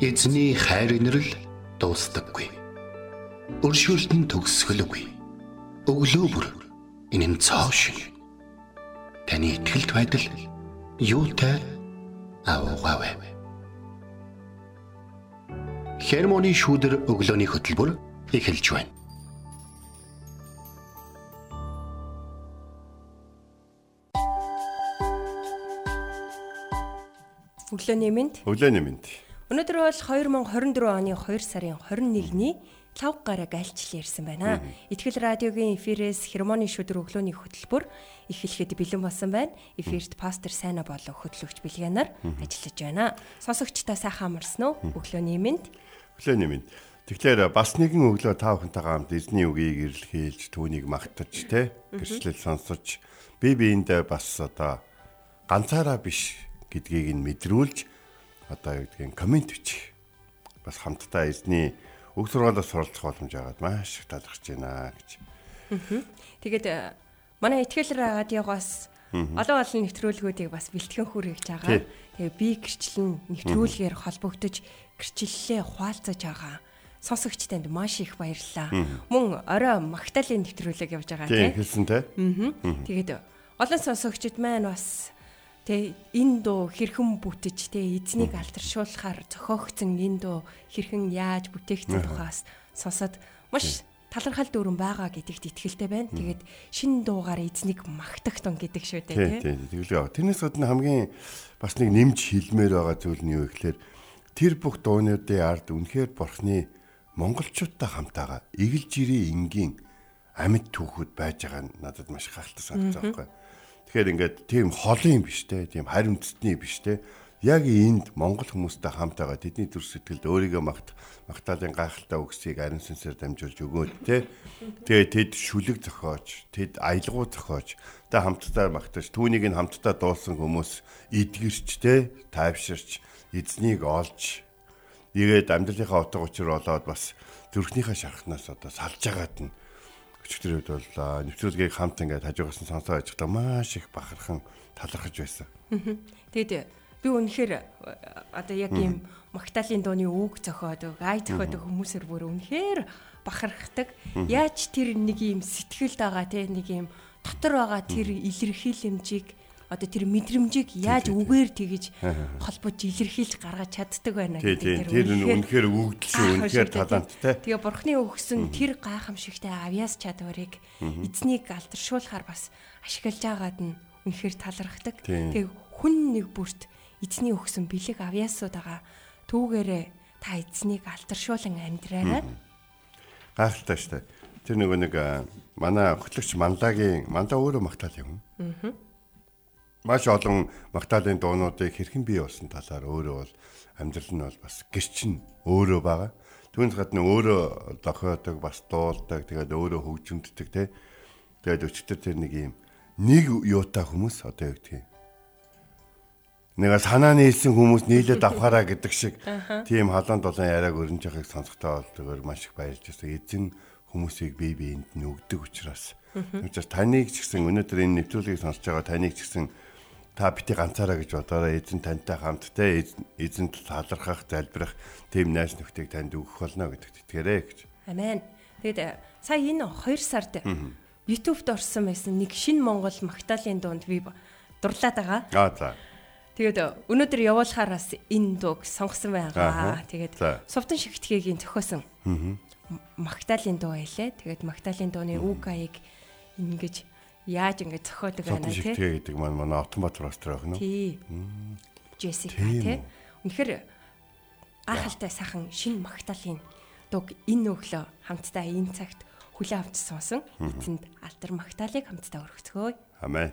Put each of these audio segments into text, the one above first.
Эзний хайр инрэл дуустдаггүй. Өршөөлт нь төгсгөлгүй. Өглөө бүр энэ нь цоо шин. Таны ихтгэлт байдал юутай аавгаавэ. Хермоны шүүдэр өглөөний хөтөлбөр эхэлж байна. Өглөөний мэнд. Өглөөний мэнд. Өнөөдөр бол 2024 оны 2 сарын 21-ний 5 гараг альчлал ярьсан байна. Итгэл радиогийн эфирээс хермоны шүдэр өглөөний хөтөлбөр эхлэхэд бэлэн болсон байна. Эфирт пастор Сайна болон хөтлөгч Билгянаар ажиллаж байна. Сонсогчдоо сайхан амарсан уу? Өглөөний мэнд. Өглөөний мэнд. Тэгэхээр бас нэгэн өглөө та бүхэнтэйгээ хамт эзний үгийг ирлхийлж түүнийг магтаж те гэрчлэл сонсож бие биендээ бас одоо ганцаараа биш гэдгийг нь мэдрүүлж одоо юу гэдгийг комент бичих. Бас хамтдаа эзний үг сургаалаас суралцах боломж аваад маш их талархаж байна гэж. Тэгээд э, манай ихтгэл радиогоос олон олон нэвтрүүлгүүдийг бас бэлтгэн хүргэж байгаа. Тэгээ би гэрчлэн нэвтрүүлгээр холбогдож гэрчлэлээ хуваалцаж байгаа сонсогчтанд маш их баярлалаа. Мөн орой магтаалын нэвтрүүлэг явж байгаа тийм хэлсэн те. Аа. Тэгээд олон сонсогчд маань бас Тэ энэ дуу хэрхэн бүтэж тэ эзнийг алдаршуулахаар зохиогдсон энэ дуу хэрхэн яаж бүтээгдсэн тухаас сонсоод маш талархал дүүрэн байгаа гэдэгт итгэлтэй байна. Тэгээд шинэ дуугаар эзнийг магтагтун гэдэг шүү дээ тийм. Тэгэлээ. Тэрнээс гадна хамгийн бас нэг нэмж хэлмээр байгаа зүйл нь юу гэхээр тэр бүх дуунуудын ард үнэхээр бурхны монголчуудтай хамтаага эгэлж ирээ энгийн амьд түүхүүд байж байгаа нь надад маш гахалтай санагдаж байгаа байхгүй. Тэгэхээр ингээд тийм холын биш те, тийм харимтдны биш те. Яг энд Монгол хүмүүстэй хамт байгаа тэдний төр сэтгэлд өөрийгөө магт магтаалын гайхалтай үгсийг ариун сүнсээр дамжуулж өгөөд те. Тэгээ тэд шүлэг зохиож, тэд аялгау зохиож, тэ хамтдаа магтаж, түүнийг нь хамтдаа дуулсан хүмүүс эдгэрч те, тайвширч, эзнийг олж ирээд амьдралынхаа утга учир болоод бас зүрхнийхээ шархнаас одоо салж агаад нь өчигдөр үед бол нэвтрүүлгийг хамт ингээд хажуугаас нь сонсоо та маш их бахархан талархаж байсан. Тэгэд би үнэхээр одоо яг ийм Магдалины дууны үг зохиодог, ай зохиодог хүмүүсээр бүр үнэхээр бахархдаг. Яаж тэр нэг ийм сэтгэлд байгаа те нэг ийм дотор байгаа тэр илэрхийлэмжийг одоо тэр мэдрэмжийг яаж үгээр тэгэж холбож илэрхийлж гаргаж чаддаг байна гэдэг тэр үнэхээр өгдөлсөн үнэхээр таланттай. Тэгээ бурхны өгсөн тэр гайхамшигтай авьяас чадварыг эзнийг алдаршуулахаар бас ашиглаж байгаад нь үнэхээр талархдаг. Тэгээ хүн нэг бүрт эзний өгсөн бэлэг авьяасууд байгаа түүгээрээ та эзнийг алдаршуулан амьдраарай. Гайхалтай шүү дээ. Тэр нөгөө нэг манай хөтлөгч Мандагийн Мандаа өөрөө магтаал юм. Аа маш олон магтаалын дуунуудыг хэрхэн бий болсон талаар өөрөө бол амьдрал нь бол бас гэрчин өөрөө байгаа. Түүнээс гадна өөрөө дохиодог, бас дуулдаг, тэгээд өөрөө хөгжимддэг те. Тэгээд өчтөр тэр нэг юм нэг юутай хүмүүс одоо юу юм. Нэг санаа нийлсэн хүмүүс нийлээд авахаараа гэдэг шиг тийм халуун долоон яриаг өрнж явахыг сонсохтой бол зүгээр маш их баярлж байна. Эзэн хүмүүсийг бие биенд нь өгдөг учраас. Учир таныг ч гэсэн өнөөдөр энэ нэвтрүүлгийг сонсож байгаа таныг ч гэсэн та бити ганцаараа гэж бодоорой эзэн тантай хамт те эзэнт талархах залбирах тийм найз нөхдийг танд өгөх болно гэдэгт итгээрэй гэж. Амен. Тэгэд сая энэ 2 сард YouTube-д орсон байсан нэг шинэ Монгол магтаалын дунд би дурлаад байгаа. Аа за. Тэгээд өнөөдөр явуулахаар бас энэ дууг сонгосон байгаа. Тэгээд Сувдан шигтгэгийн зохиосон магтаалын дуу байлээ. Тэгээд магтаалын дууны үг аяыг ингэж яаж ингэж зохиодог байна тий. гэдэг маань манай автомат ростер байх нь. Тий. Джессика тий. Үнэхээр гайхалтай сайхан шинэ магтаалын дуг энэ өглөө хамтдаа энэ цагт хүлээ авч суусан эцэнд алтар магтаалыг хамтдаа өргөцгөөе. Амен.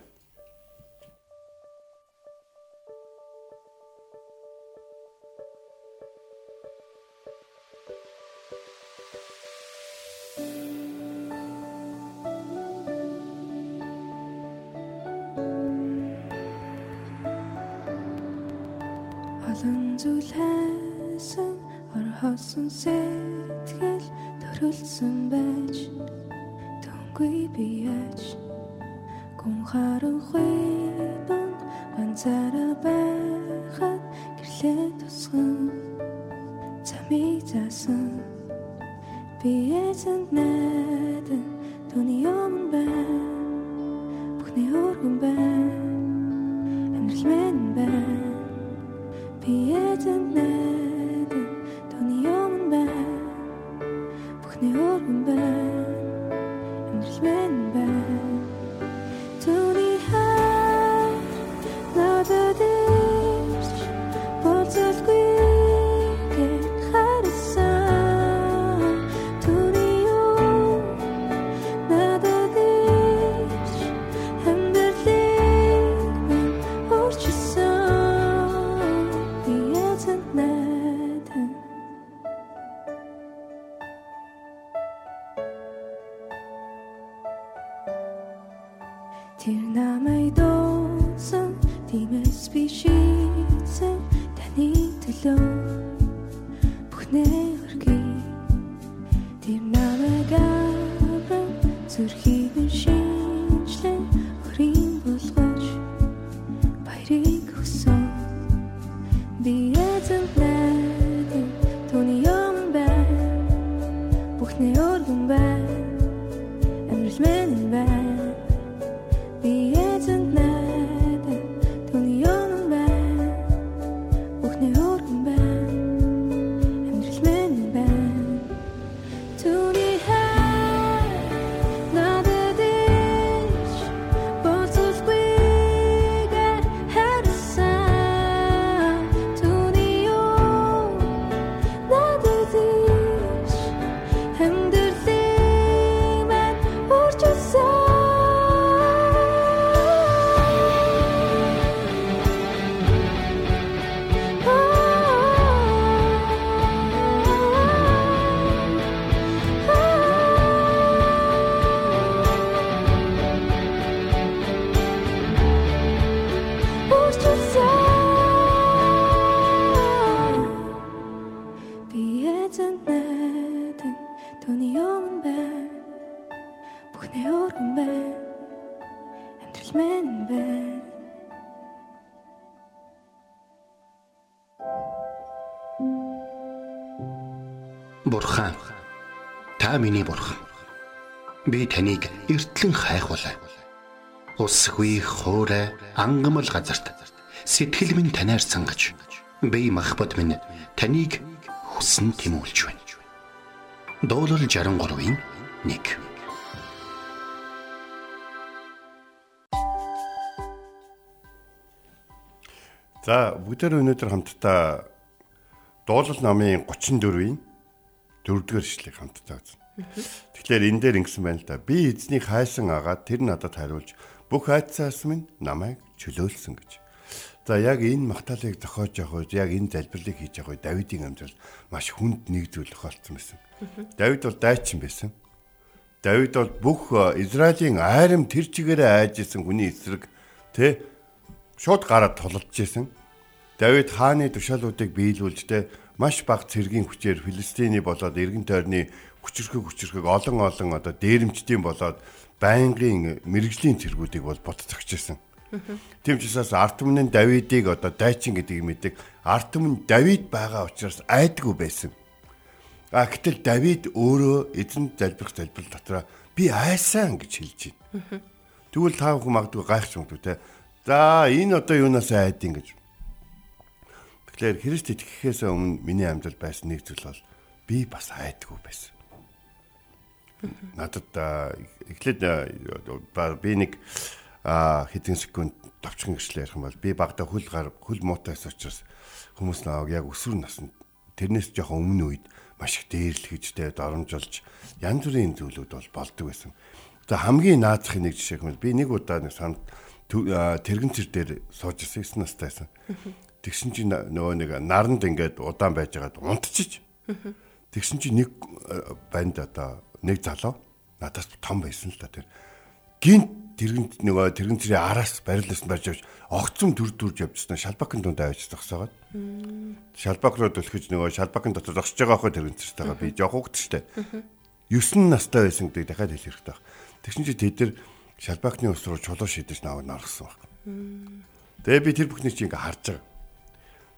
зүлээсэн орхосон сэтгэл төрүүлсэн байж төнгүй бияж. Гүн харанхуй бан ганцаараа байхад гэрлээ тусган. Замыг заасан биеэнд нэ надад ирж Амьдрал минь эзэн найдан түүний юм байна Бүхний өргөн байна Амьдрал минь байна Бурхан. Та миний бурхан. Би таныг эртлэн хайхвалаа. Усгүй хоорой ангамл газарт сэтгэл минь танаар сангаж би махбат минь таныг хүсн тимүүлж байна. Дуурал 63-ийн 1 За бүгдээр өнөөдөр хамтдаа дуулал намын 34-ийн 4-р ишлэгийг хамтдаа үзнэ. Тэгэхээр энэ дээр ингэсэн байна л да. Би эзнийг хайсан агаад тэр надад хариулж бүх айдсаас минь намайг чөлөөлсөн гэж. За яг энэ магтаалыг зохиож явах үед яг энэ залбирлыг хийж явах үед Давидын амьдрал маш хүнд нэгдүүлэх болсон байсан. Давид бол дайчин байсан. Давид бол бүх Израилийн айрам тэр чигээрээ айж исэн хүний эсрэг тэ шууд гараад тулалдж исэн. Давид хааны тушаалуудыг биелүүлж тэ маш бага цэргийн хүчээр Филистины болоод эргэн тойрны хүчрхэг хүчрхэг олон олон одоо дээрэмчдийн болоод байнгын мэрэгжлийн цэргүүдийг бол ботцогч исэн. Тийм ч учраас Артмын Давидыг одоо дайчин гэдгийг мэддэг. Артмын Давид байгаа учраас айдгүй байсан. А гэтэл Давид өөрөө эзэн залбирх залбирал дотроо би айсан гэж хэлж байна. Тэгвэл та бүхэн магадгүй гайхч магадгүй те. За энэ одоо юунаас айдин гэж. Тэгэхээр Христ итгэхээс өмнө миний амьдрал байсан нэг зүйл бол би бас айдгүй байсан. Надад эхлээд би нэг хэдэн секунд товчхон гэрчлээ ярих юм бол би багада хөл гар хөл муутайс учраас хүмүүс нааг яг өсвөр наснд тэрнээс жоохон өмнө үед маш их дээрлэхжтэй доромжолж янз бүрийн зүйлүүд бол болдог байсан. За хамгийн наазахын нэг жишээ хэмээл би нэг удаа нэг санд тэрэгэн цэр дээр сууж ирсэн 9 настайсан. Тэгсэн чинь нөгөө нэг наранд ингээд удаан байжгаад унтчих. Тэгсэн чинь нэг банд одоо нэг залуу надаас том байсан л да тэр. Гинт тэрэгэн нөгөө тэрэгэн цэрийн араас барилаас барьж авч огцом төр дүрж явжсан шалбакын дунд авч зогсоогоод. Шалбак руу төлөхөж нөгөө шалбакын дотор зогсож байгаа хөө тэрэгэн цэртэйгээ би жоох хөвгт штэ. 9 настай байсан гэдэг дахиад хэлэх хэрэгтэй баг. Тэгсэн чи тэд нар шалбакны ус руу чулуу шидэж наваг наргасан баг. Тэгээ би тэр бүхний чи ингээ харж байгаа.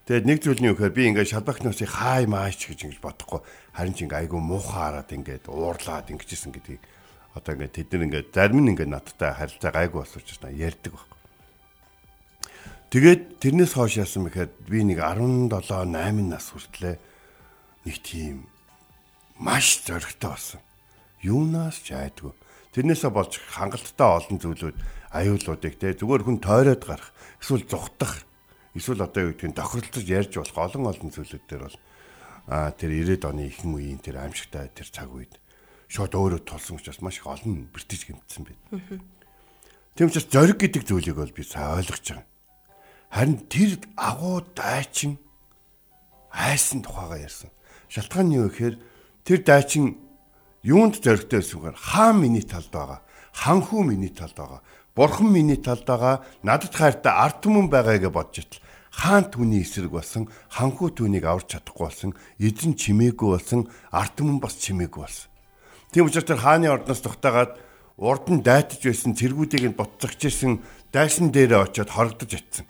Тэгээд нэг зүйл нь юу гэхээр би ингээд шалбагтносыг хай мааш гэж ингэж бодохгүй харин ч ингээ айгүй муухай хараад ингээд уурлаад ингэжсэн гэдгийг одоо ингээд тэд нар ингээд зарим нь ингээд надтай харилцаа гайгүй болсооч та ярьдаг байхгүй. Тэгээд тэрнээс хойш яасан мэхээр би нэг 17 8 нас хүртлээ нэг тийм маш зөрөгтэй болсон. Юунаас ч айдгүй. Тэрнээсээ болж хангалттай олон зүйлүүд аюулуудыг те зүгээр хүн тойроод гарах эсвэл зүхтах эсвэл одоо юу гэдгийг тохиролцож ярьж болох олон олон зүйлүүд дээр бол а тэр 90-ад оны ихэнх үеийн тэр аимшигтай тэр цаг үед шууд өөрөө толсон учраас маш их олон бэртэж гэмтсэн байна. Тийм учраас зориг гэдэг зүйлийг бол би сайн ойлгож байгаа. Харин тэр агуу дайчин айсан тухайгаа ярьсан. Шалтгаан нь юу гэхээр тэр дайчин юунд зоригтой байсан гэхээр хаан миний талд байгаа. Ханхүү миний талд байгаа. Бурхан миний талд байгаа. Надад хайртай арт түмэн байгаа гэж бодж итл хаан түүний эсрэг болсон, ханхүү түүнийг аварч чадахгүй болсон, эзэн чимээгүй болсон, арт түмэн бас чимээгүй болсон. Тийм учраас тэр хааны ордноос тухтагаад урд нь дайтаж байсан цэргүүдийг нь ботцогч ирсэн дайсан дээрээ очиод хорогдож атсан.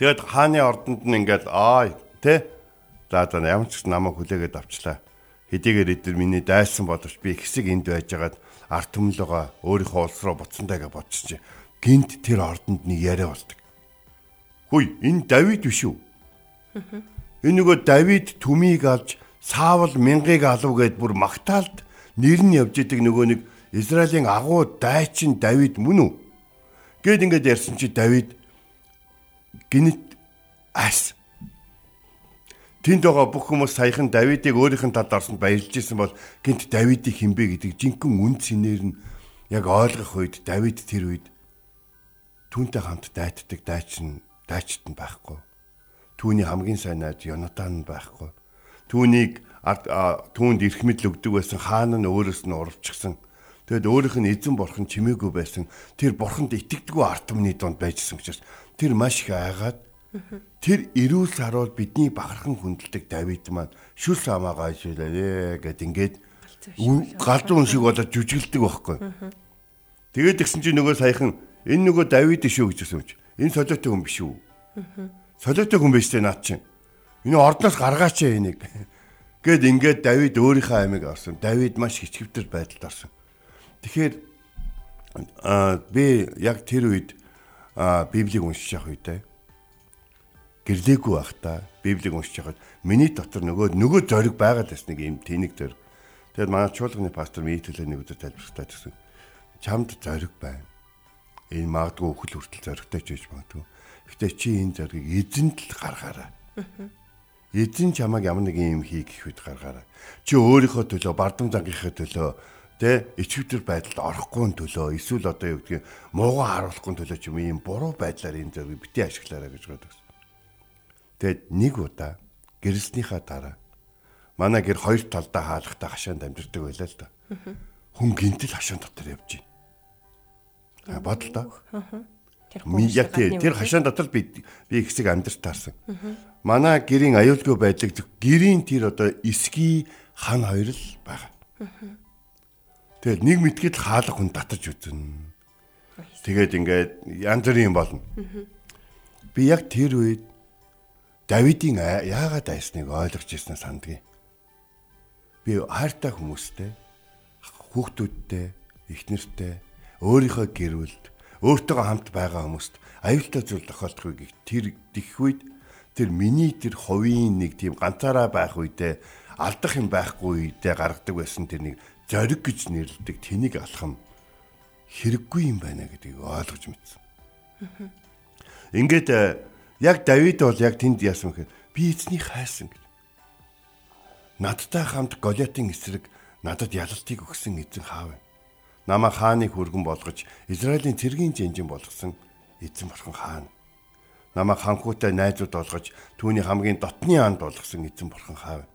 Тэгээд хааны ордонд нь ингээд аа тэ за за ямар ч намайг хүлээгээд авчлаа. Хэдийгээр эдгээр миний дайсан боловч би хэсэг энд байжгаад арт түмлөгөө өөрийнхөө улс руу буцсандаа гэж бодчих. Гинт тэр ордонд нэг яриа болдог. Хүй энэ Давид биш үү? Энэ нөгөө Давид түмийг авч Саавал мянгыг алав гэд бүр магтаалд нэр нь явж идэг нөгөө нэг Израилийн агуу дайчин Давид мөн үү? Гэт ингээд ярьсан чи Давид гинэт ас. Тэнд байгаа бүх хүмүүс саяхан Давидыг өөрийнх нь талд орсонд баярлж исэн бол гинт Давидыг хинбэ гэдэг жинхэнэ үн цэнээр нь яг ойлгох үед Давид тэр үед түүнтэй хамт дайтдаг дайчин дайчт нь байхгүй. Түүний хамгийн сайн найз Йонатан байхгүй түүнийг түүнд эрх мэдэл өгдөг байсан хаан нь өөрөөс нь урвчсан. Тэгэд өөрийнх нь эзэн бурхан чимээгүй байсан. Тэр бурханд итгэдэггүй арт түмний донд байжсэн учраас тэр маш их айгаад тэр эрүүл саруул бидний бахархан хүндэлдэг Давид маань шүс амаагаа шилээ гэд ингээд галзуу шиг болоод жүжиглдэг байхгүй. Тэгээд тэгсэн чинь нөгөө саяхан энэ нөгөө Давид шүү гэж хэлсэн юм чи. Энэ солиотой хүн биш үү? Солиотой хүн биш те наад чинь. Энэ ордноос гаргаач энийг. Гэт ингээд Давид өөрийнхөө аймаг орсон. Давид маш хичгэвтер байдалд орсон. Тэгэхээр а би яг тэр үед а Библийг уншиж явах үедээ гэрлээгүй байх та Библийг уншиж явахад миний дотор нөгөө нөгөө зориг байгаад бас нэг юм тэнэг зориг. Тэгэд манай чуулганы пастор төлөө нэг өдөр тайлбарлалтаа гэсэн. Чамд зориг байна. Энэ магадгүй өхөл хүртэл зоригтой ч гэж магадгүй. Гэтэ чи энэ зоригийг эзэнт л гаргаараа. Эзэн чамайг ямар нэг юм хий гэхэд гаргаарай. Чи өөрийнхөө төлөө бардам зангийнхаа төлөө тэ ичвтер байдалд орохгүй төлөө эсвэл одоо юу гэдгийг муугаа харуулахгүй төлөө ч юм ийм буруу байдлаар энэ зэрэг бити ашиглаарай гэж боддог. Тэгэд нэг удаа гэрэлснийхаа дараа манай гэр хоёр талдаа хаалгатай хашаанд амьдэрдэг байлаа л да. Хүн гинтэл хашаан дотор явж байна. Бодол та. Яг тэр хашаан дотор би би хэсэг амьдарч таарсан. Манай гэрийн аюулгүй байдлыг гэрийн тэр одоо эсгий хан хоёр л байгаа. Тэгэл нэг мэтгэл хаалга хүн татаж үзэн. Тэгээд ингээд янз бүрийн юм болно. Би яг тэр үед Давидын яагаад айсныг ойлгож ирсэн сандгийг. Би хайртай хүмүүстэй, хүүхдүүдтэй, эхнэртэй, өөрийнхөө гэр бүлд өөртөөгөө хамт байгаа хүмүүст аюултай зүйл тохиолдохыг тэр дэх үед тэр миний тэр ховийн нэг тийм ганцаараа байх үедээ алдах юм байхгүй үедээ гаргадаг байсан тэр нэг зориг гэж нэрлэдэг тэнийг алхам хэрэггүй юм байна гэдгийг ойлгож мэдсэн. Ингээд э, яг Давид бол яг тэнд яасан гэхээр би эзний хайсан гэж. Надтай хамт Голиатын эсрэг надад ялалтыг өгсөн эзэн хаав вэ? Намаа хааныг хүргэн болгож Израилийн цэргийн жинжин болгосон эзэн бурхан хаана. Намаа ханхуутай найзууд болгож түүний хамгийн дотны анд болгосон эзэн бурхан хаав.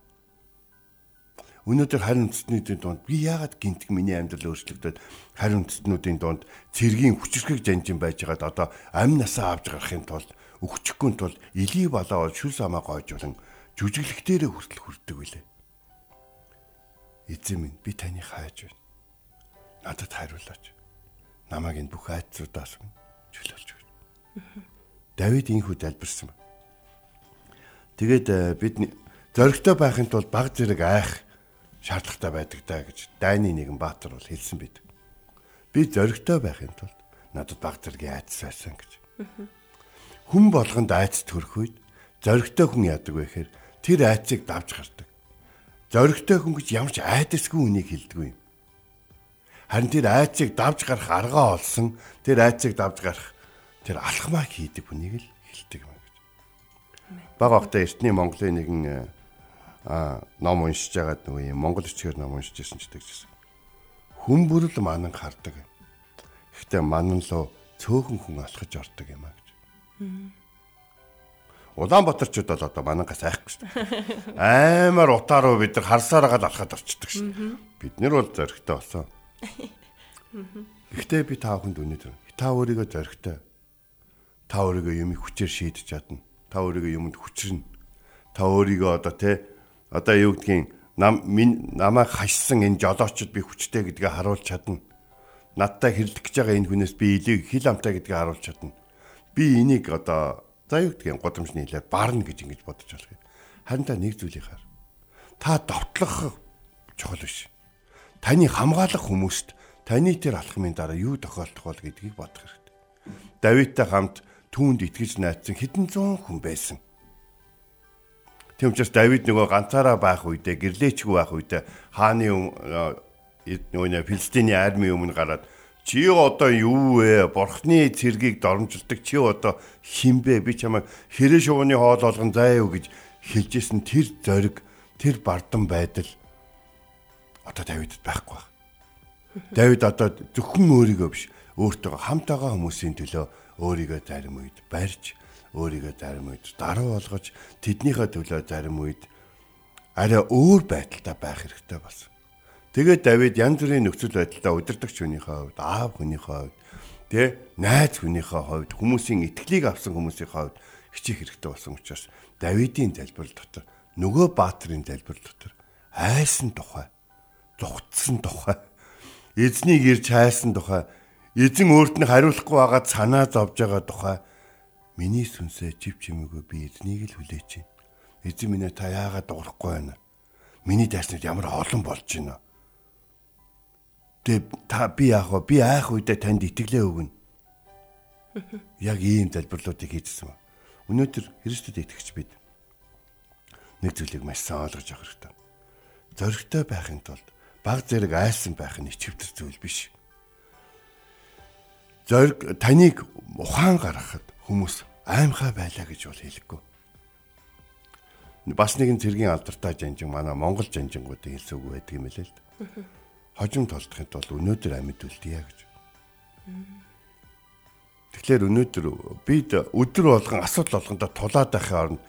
Өнөөдөр харин үндэстнүүдийн дунд би яагаад гинтг миний амьдрал өөрчлөгдөд харин үндэстнүүдийн дунд цэргийн хүчрхэг жанжин байж байгаад одоо амь насаа авч гарахын тулд өгчихгүй тулд илий балаа бол шүл самаа гойжулан жүжиглэхтэрээ хүртэл хүрдэг билээ. Эзэн минь би таны хайж байна надад хариулаач. Намайг энэ бүх айцуудаас чөлөөлж өгч. Давид инхүү залбирсан байна. Тэгээд э, бид зоригтой байхын тулд баг зэрэг айх шаардлагатай байдаг даа гэж дайны нэгэн баатар бол хэлсэн бид. Би зоригтой байхын тулд надад баг зэрэг айц байсан гэж. Хүн болгонд айц төрөх үед зоригтой хүн яадаг вэ гэхээр тэр айцыг давж гардаг. Зоригтой хүн гэж ямар ч айдасгүй үнийг хэлдэг юм. Харин тэр айцыг давж гарах аргаа олсон тэр айцыг давж гарах тэр алхмаа хийдэг хүнийг л хэлдэг юм гэж. Баг багтаа эртний Монголын нэгэн а ном уншиж байгаад нөгөө юм Монгол бичгээр ном уншиж байсан ч тэгжсэн. Хүн бүрл манан хардаг. Гэхдээ манан лөө цөөхөн хүн алхаж ордог юм а гэж. Улаанбаатарчууд бол одоо манангаас айхгүй шүү дээ. Аймаар утааруу бид нар харсаараагаад алхаад орчдөг шүү. Бид нар бол зоригтой болсон. Гэхдээ би та бүхэнд өнөөдөр та өөрийгөө зоригтой. Та өөрийгөө юм хүчээр шийдэж чадна. Та өөрийгөө юмд хүчрнэ. Та өөрийгөө одоо те одоо юу гэдгийг нам намайг хашсан энэ жолоочд би хүчтэй гэдгээ харуулж чадна. Надтай хэрэлдэх гэж байгаа энэ хүнээс би илийг хил амтай гэдгээ харуулж чадна. Би энийг одоо За юу гэдгийг годамжны хэлээр барна гэж ингэж бодож болох юм. Харин та нэг зүйлийг хар. Та довтлох чухал биш. Таны хамгаалах хүмүүст таны тэр алхмын дараа юу тохиолдох бол гэдгийг бодох хэрэгтэй. Давидтай хамт түүнд итгэж найцсан хэдэн зуун хүн байсан. Тийм учраас Давид нөгөө ганцаараа байх үедээ гэрлээчгүй байх үедээ хааны нөгөө Филистиний армийн өмнө гараад Чи одоо юу вэ? Бурхны цэргийг доромжилдаг чи одоо хинбэ? Би чамайг хэрэг шууны хоол болгон заа юу гэж хэлжсэн тэр зориг, тэр бардан байдал одоо Давидд байхгүй байна. Давид одоо зөвхөн өөрийгөө биш, өөртөө хамт байгаа хүмүүсийн төлөө өөрийгөө зарим үед барьж, өөрийгөө зарим үед даруу болгож, тэднийхээ төлөө зарим үед арай өөр байдалтай байх хэрэгтэй болсон. Тэгээд Давид янз бүрийн нөхцөл байдлаа удирдахч хүнийхээ хувьд, аав хүнийхээ хувьд, тэ найз хүнийхээ хувьд, хүмүүсийн итгэлийг авсан хүмүүсийн хувьд хичээх хэрэгтэй болсон учраас Давидын залбирал дотор нөгөө баатрын залбирал дотор айсан тухай, зүгтсэн тухай, эзнийг ирж хайсан тухай, эзэн өөрт нь хариулахгүй байгаа санаа зовж байгаа тухай миний сүнсээ жив чимээгүй би эзнийг л хүлээж байна. Эзэн минь та яагаад дуурахгүй байна? Миний дайснууд ямар олон болж байна Тэгээ та би яах вэ? Би айх үедээ танд итгэлээ өгнө. Яг ийм залбирлуудыг хийжсэн ба. Өнөөдөр Христэд итгэж бид нэг зүйлийг маш сайн ойлгож авах хэрэгтэй. Зоригтой байхын тулд баг зэрэг айсан байх нь ичвтер зүйл биш. Зориг таныг ухаан гаргахад хүмүүс аимхай байлаа гэж бол хэлэхгүй. Бас нэгэн цэргийн алдартай жанжин манай Монгол жанжингуудын хэлсэн үг байдаг юм лээ л дээ хожим толдохын тулд өнөөдөр амьд үлдъя гэж. Тэгэхээр өнөөдөр бид өдөр болгон асуудал болгондоо тулаад байхын оронд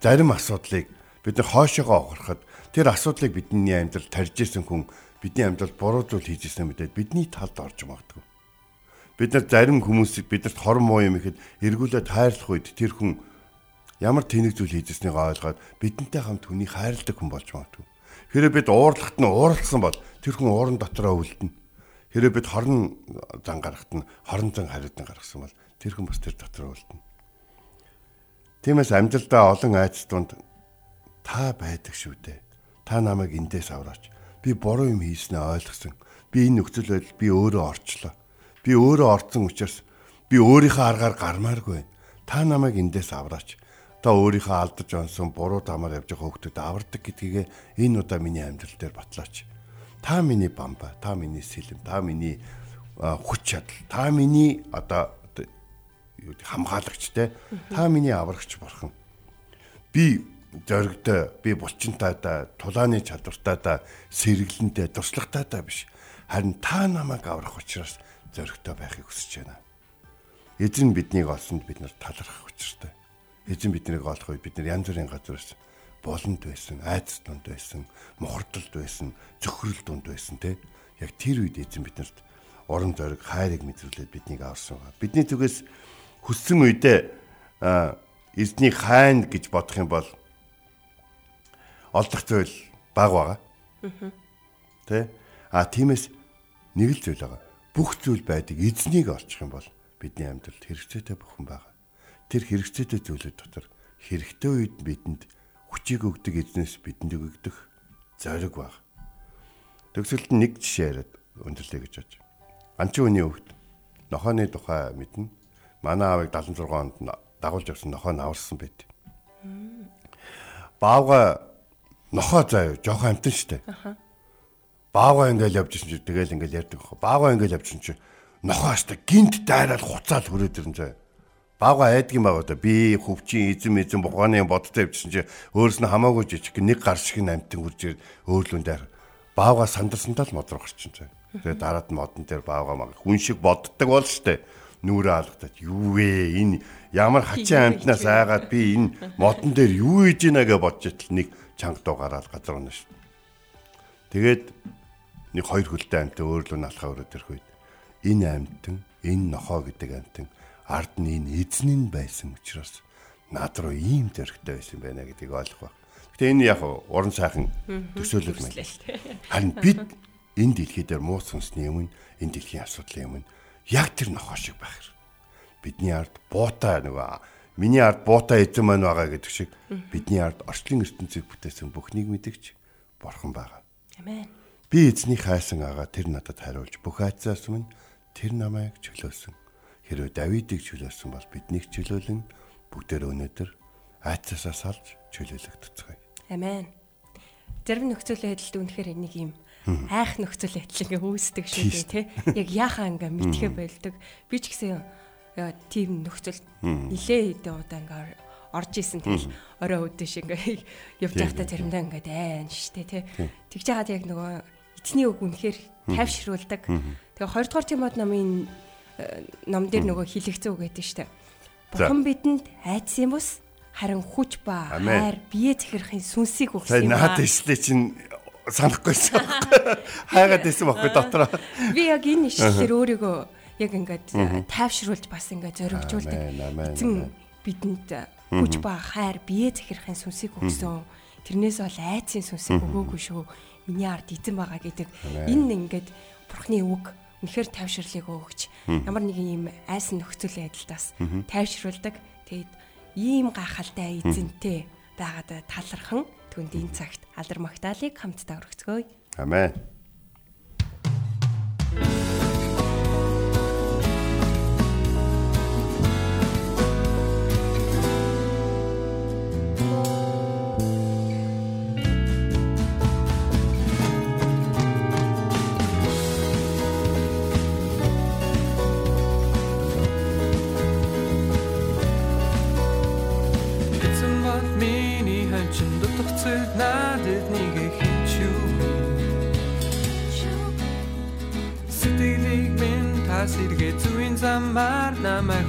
зарим асуудлыг бид нар хоошоогоо огороход тэр асуудлыг бидний амьдрал тарьж исэн хүн бидний амьдрал буруу зүйл хийж исэн мэдээд бидний талд орж магадгүй. Бид нар зарим хүмүүсийг бидэрт хор муу юм ихэд эргүүлээд хайрлах үед тэр хүн ямар тэнэг зүйл хийж ирснийг ойлгоод бидэнтэй хамт хүнийг хайрладаг хүн болж магадгүй. Хэрэв бид уурлагт нь ууралсан бол тэр хүн ууран дотроо үлдэнэ. Хэрэв бид хорон зан гарахт нь хорон зан хариудан гаргасан бол тэр хүн бас тэр дотроо үлдэнэ. Тиймээс амжилтаа олон айц тунд та байдаг шүү дээ. Та намайг эндээс авраач. Би буруу юм хийснээ ойлгосон. Би энэ нөхцөл байдал би өөрөө орчлоо. Би өөрөө орцсон учраас би өөрийнхөө аргаар гармааргүй. Та намайг эндээс авраач та өөрийнхөө алдаж онсон буруу дамаар явж байгаа хүмүүсд авардаг гэдгийг энэ удаа миний амьдрал дээр батлаач. Та миний бамба, та миний сэлэм, та миний хүч чадал, та миний одоо хамгаалагч те. Та миний аврагч борхон. Би зоригтой, би булчинтай да, тулааны чадвартай да, сэргэлэнтэй, туршлагатай да биш. Харин та намайг аврах учраас зоригтой байхыг хүсэж байна. Эзэн биднийг олсонд бид нар талархах учиртай эзэн биднийг олох үед бид нар янз бүрийн газараас болонд байсан, айдас дунд байсан, мохордолд байсан, зөхрөл дунд байсан те. Яг тэр үед эзэн биднэрт орон зориг, хайрыг мэдрүүлээд биднийг авсан. Бидний зүгээс хүссэн үедээ эзний хайн гэж бодох юм бол олдох зүйл баг байгаа. Тэ? А тиймээс нэг л зүйл байгаа. Бүх зүйл байдаг эзнийг олчих юм бол бидний амьдралд хэрэгцээтэй бүхэн байгаа тэр хэрэгцээтэй зүйлүүд дотор хэрэгтэй үед бидэнд хүчийг өгдөг эзнээс бидэнд өгөгдөх зориг баг. Төгсөлд нэг жишээ яриад өндөрлөе гэж бодож. Анчин үний хөвгт нохооны тухай мэднэ. Манай аавыг 76 онд дагуулж явсан нохоо наварсан байт. Баавга нохоо заяа жоохон амтэн штэ. Баавга ингээл явж ирсэн чи тэгэл ингээл ярьдаг. Баавга ингээл явж ирсэн чи нохоостой гинт дайраад хуцаад хүрээд ирэн заяа. Баага айдгийн байгаа да би хөвчин эзэн эзэн бухааны бодтой явжсэн чи өөрөөс нь хамаагүй жижиг нэг гар шиг амтэн үржээр өөрлөн дээр баага сандарсандаа л модрох чинь цай. Тэгээ дараад нь модон дээр баага маг хүн шиг боддог бол штэ нүрээ алгадаад юу вэ энэ ямар хачин амтнаас айгаад би энэ модон дээр юу хийж гинэ гэж бодож итэл нэг чанга дуу гараад газар унаа штэ. Тэгээд нэг хоёр хөлтэй амтэн өөрлөө налхаа өрөөд ирэх үед энэ амтэн энэ нохоо гэдэг амтэн ард нь энэ эзэн нь байсан учраас над руу ийм зөрөгтэй байсан байна гэдгийг ойлгох баг. Гэтэ энэ яг уран сайхан төсөөлөл мэл. Харин бид энэ дэлхий дээр муу сүнсний өмнө энэ дэлхийн асуудлын өмнө яг тэр нохоо шиг байх. Бидний ард буутай нөгөө миний ард буутай эзэн маань байгаа гэдэг шиг бидний ард орчлон ертөнцийг бүтээсэн бүхнийг мэдэгч бурхан байгаа. Амен. Би эзний хайсан агаа тэр надад хариулж бүх айцаас өмнө тэр намайг чөлөөсөн Хэрвээ Давидыг чөлөөлсөн бол биднийг чөлөөлөн бүгдээр өнөөдөр айцаасаа салж чөлөөлөх туцгаая. Амен. Зарим нөхцөл байдалд үнэхээр энийг юм айх нөхцөл байдал ингээ үүсдэг шүү дээ тий. Яг яхаа ингээ мэдхэ байлдаг. Би ч гэсэн тийм нөхцөл нилээ хэдэн удаа ингээ орж исэн тэгэл орой өдөш ингээ явж байхдаа заримдаа ингээ дайн штэ тий. Тэгж яагаад яг нөгөө эцний үг үнэхээр тайвшруулдаг. Тэгээ хоёрдугаар Тимод намын ном дээр нөгөө хилэгцэн үг гэдэг штэ. Бурхан бидэнд айдсан бус харин хүч ба хайр бие захирахын сүнсийг өгсөн юм аа. Наад дэслээ чинь санахгүйсэн. Хайгаад байсан байхгүй дотроо. Би яг энэ ишлэлээр өөрийгөө яг ингээд тайвшруулж бас ингээд зоригжуулдаг. Эзэн бидэнд хүч ба хайр бие захирахын сүнсийг өгсөн. Тэрнээс бол айцын сүнсийг өгөөгүй шүү. Миний ард эзэн байгаа гэдэг энэ ингээд бурхны үг үнэхээр тайвширлыг өгч ямар нэгэн ийм айсан нөхцөл байдалтаас тайвшруулдаг. Тэгээд ийм гахалтай эзэнтэй байгаад талархан түнд энэ цагт алдар магтаалык хамтдаа өргөцгөөе. Амен. түүнээр Есүс надад нэг их хичүү. Сэтгэлийг минь тасэргээ зүйн замаар намайг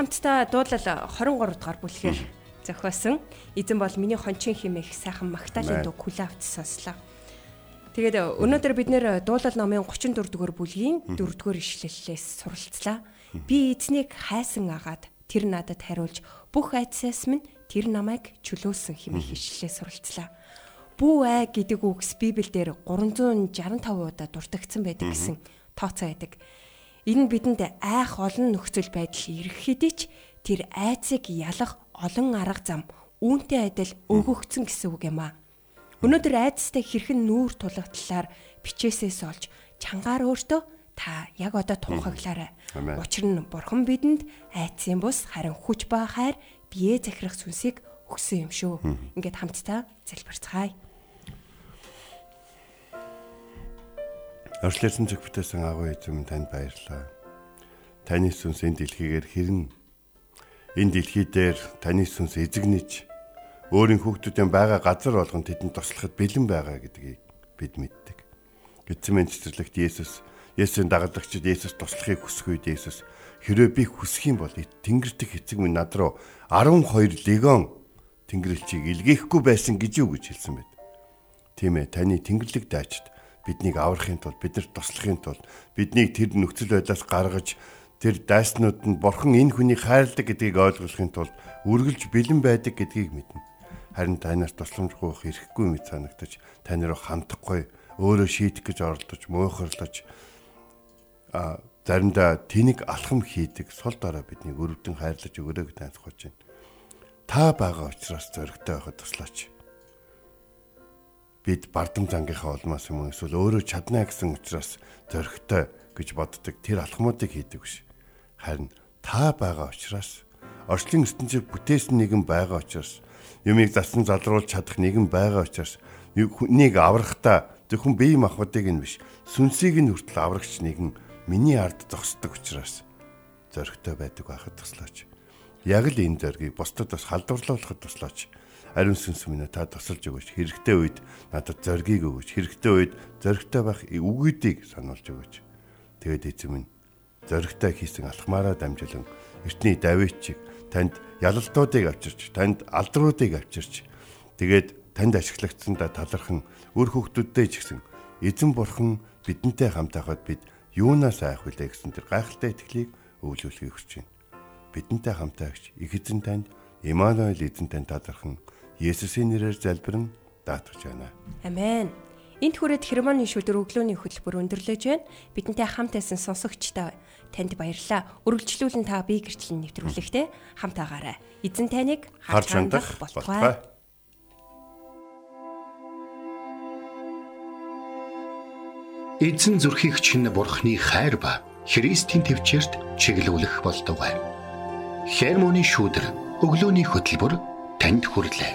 хамтдаа дуулал 23 дугаар бүлгээр зохиосон. Эзэн бол миний хончин химэх сайхан Магдалины дуу Кулавт сонслоо. Тэгээд өнөөдөр бид нэр дуулал номын 34 дугаар бүлгийн 4 дугаар ишлэлээс суралцлаа. Би эзнийг хайсан агаад тэр надад хариулж бүх айдсаас минь тэр намайг чөлөөлсөн химэх ишлэлээ суралцлаа. Бүү ай гэдэг үгс Библиэлд 365 удаа дурдгдсан байдаг гэсэн тооцоо байдаг. Энэ бидэнд айх олон нөхцөл байдал ирэх хэдий ч тэр айцыг ялах олон арга зам үүнтэй адил өгөгдсөн гэсэн үг юм аа. Өнөөдөр айцтай хэрхэн нүүр тулгтлаар бичээсээс олж чангаар өөртөө та яг одоо тунхаглаарай. Учир нь бурхан бидэнд айцын бус харин хүч ба хайр бие захирах сүнсийг өгсөн юм шүү. Ингээд хамтдаа залбирцгаая. Орчлсон зүг бүтээсэн агуу эзэм танд баярлалаа. Таны сүнс энэ дэлхийгээр хэрэн энэ дэлхий дээр таны сүнс эзэгнэж өөрийн хүүхдүүдийн байгаа газар болгон тэдэнд туслахад бэлэн байгаа гэдгийг бид мэддэг. Гэвч цэцэрлэгт Есүс Есүсийн дагалдагчид Есүс туслахыг хүсэх үед Есүс хэрвээ би хүсэх юм бол Тэнгэр дэх эцэг минь над руу 12 легион Тэнгэрлэгчийг илгээхгүй байсан гэж юу гэж хэлсэн байд. Тийм ээ таны Тэнгэрлэг даачид биднийг аврахын тулд биднэрт туслахын тулд биднийг тэр нөхцөл байдлаас гаргаж тэр дайснууд нь бурхан энэ хүнийг хайрладаг гэдгийг ойлгохын тулд үргэлж бэлэн байдаг гэдгийг мэднэ. Харин танаас тусламжгүй байх эрхгүй мэт санагдаж руу хандахгүй өөрөө шийдэх гэж оролдож муухарлаж а заримдаа тэнийг алхам хийдэг сул дорой биднийг өрөвдөн хайрлаж өгөрөө гэж таньцуулж байна. Та байгаа учраас зөрөгтэй байхад туслаач бид бардам зангийнхаа улмаас юм эсвэл өөрөө чадна гэсэн учраас зөрөгтэй гэж боддог тэр алхмуудыг хийдэг биш. Харин та байгаа учраас орчлын ертөнцийг бүтээсэн нэгэн байгаа учраас юмыг засан залруулж чадах нэгэн байгаа учраас хүнийг аврахтаа зөвхөн бие махбодыг нь биш сүнсийг нь хүртэл аврагч нэгэн миний ард зогсдог учраас зөрөгтэй байдаг байхад туслаач. Яг л энэ зоргийг бусдад бас халдварлуулахад туслаач ариун сүнс минь та тусалж өгөөч. Хэрэгтэй үед надад зоргийг өгөөч. Хэрэгтэй үед зоригтой байх үгүүдийг сануулж өгөөч. Тэгээд эзэм минь зоригтой хийсэн алхмаараа дамжуулан эртний Давидчиг танд ялалтуудыг авчирч, танд алдруудыг авчирч тэгээд танд ашиглагдсандаа талархан үр хөвгтүүдтэй ч гэсэн эзэн бурхан бидэнтэй хамт байхад бид юунаас айх вүлээ гэсэн тэр гайхалтай итгэлийг өвлүүлэхийг хүсэж байна. Бидэнтэй хамт байгч их эзэн танд Имануэль эзэн танд талархан Есүсийн нэрээр залбирэн даатгаж байна. Амен. Энд хүрээд хермоны шүдэр өглөөний хөтөлбөр өндөрлөж байна. Бидэнтэй хамт байсан сонсогчдоо танд баярлалаа. Өргөжлүүлэн та бие гэрчлэн нэвтрүүлэхтэй хамт агаарай. Эзэн таныг Харж хандах болтугай. Эзэн зүрхийг чинь бурхны хайр ба Христийн төвчөрт чиглүүлэх болтугай. Хермоны шүдэр өглөөний хөтөлбөр танд хүрэлээ.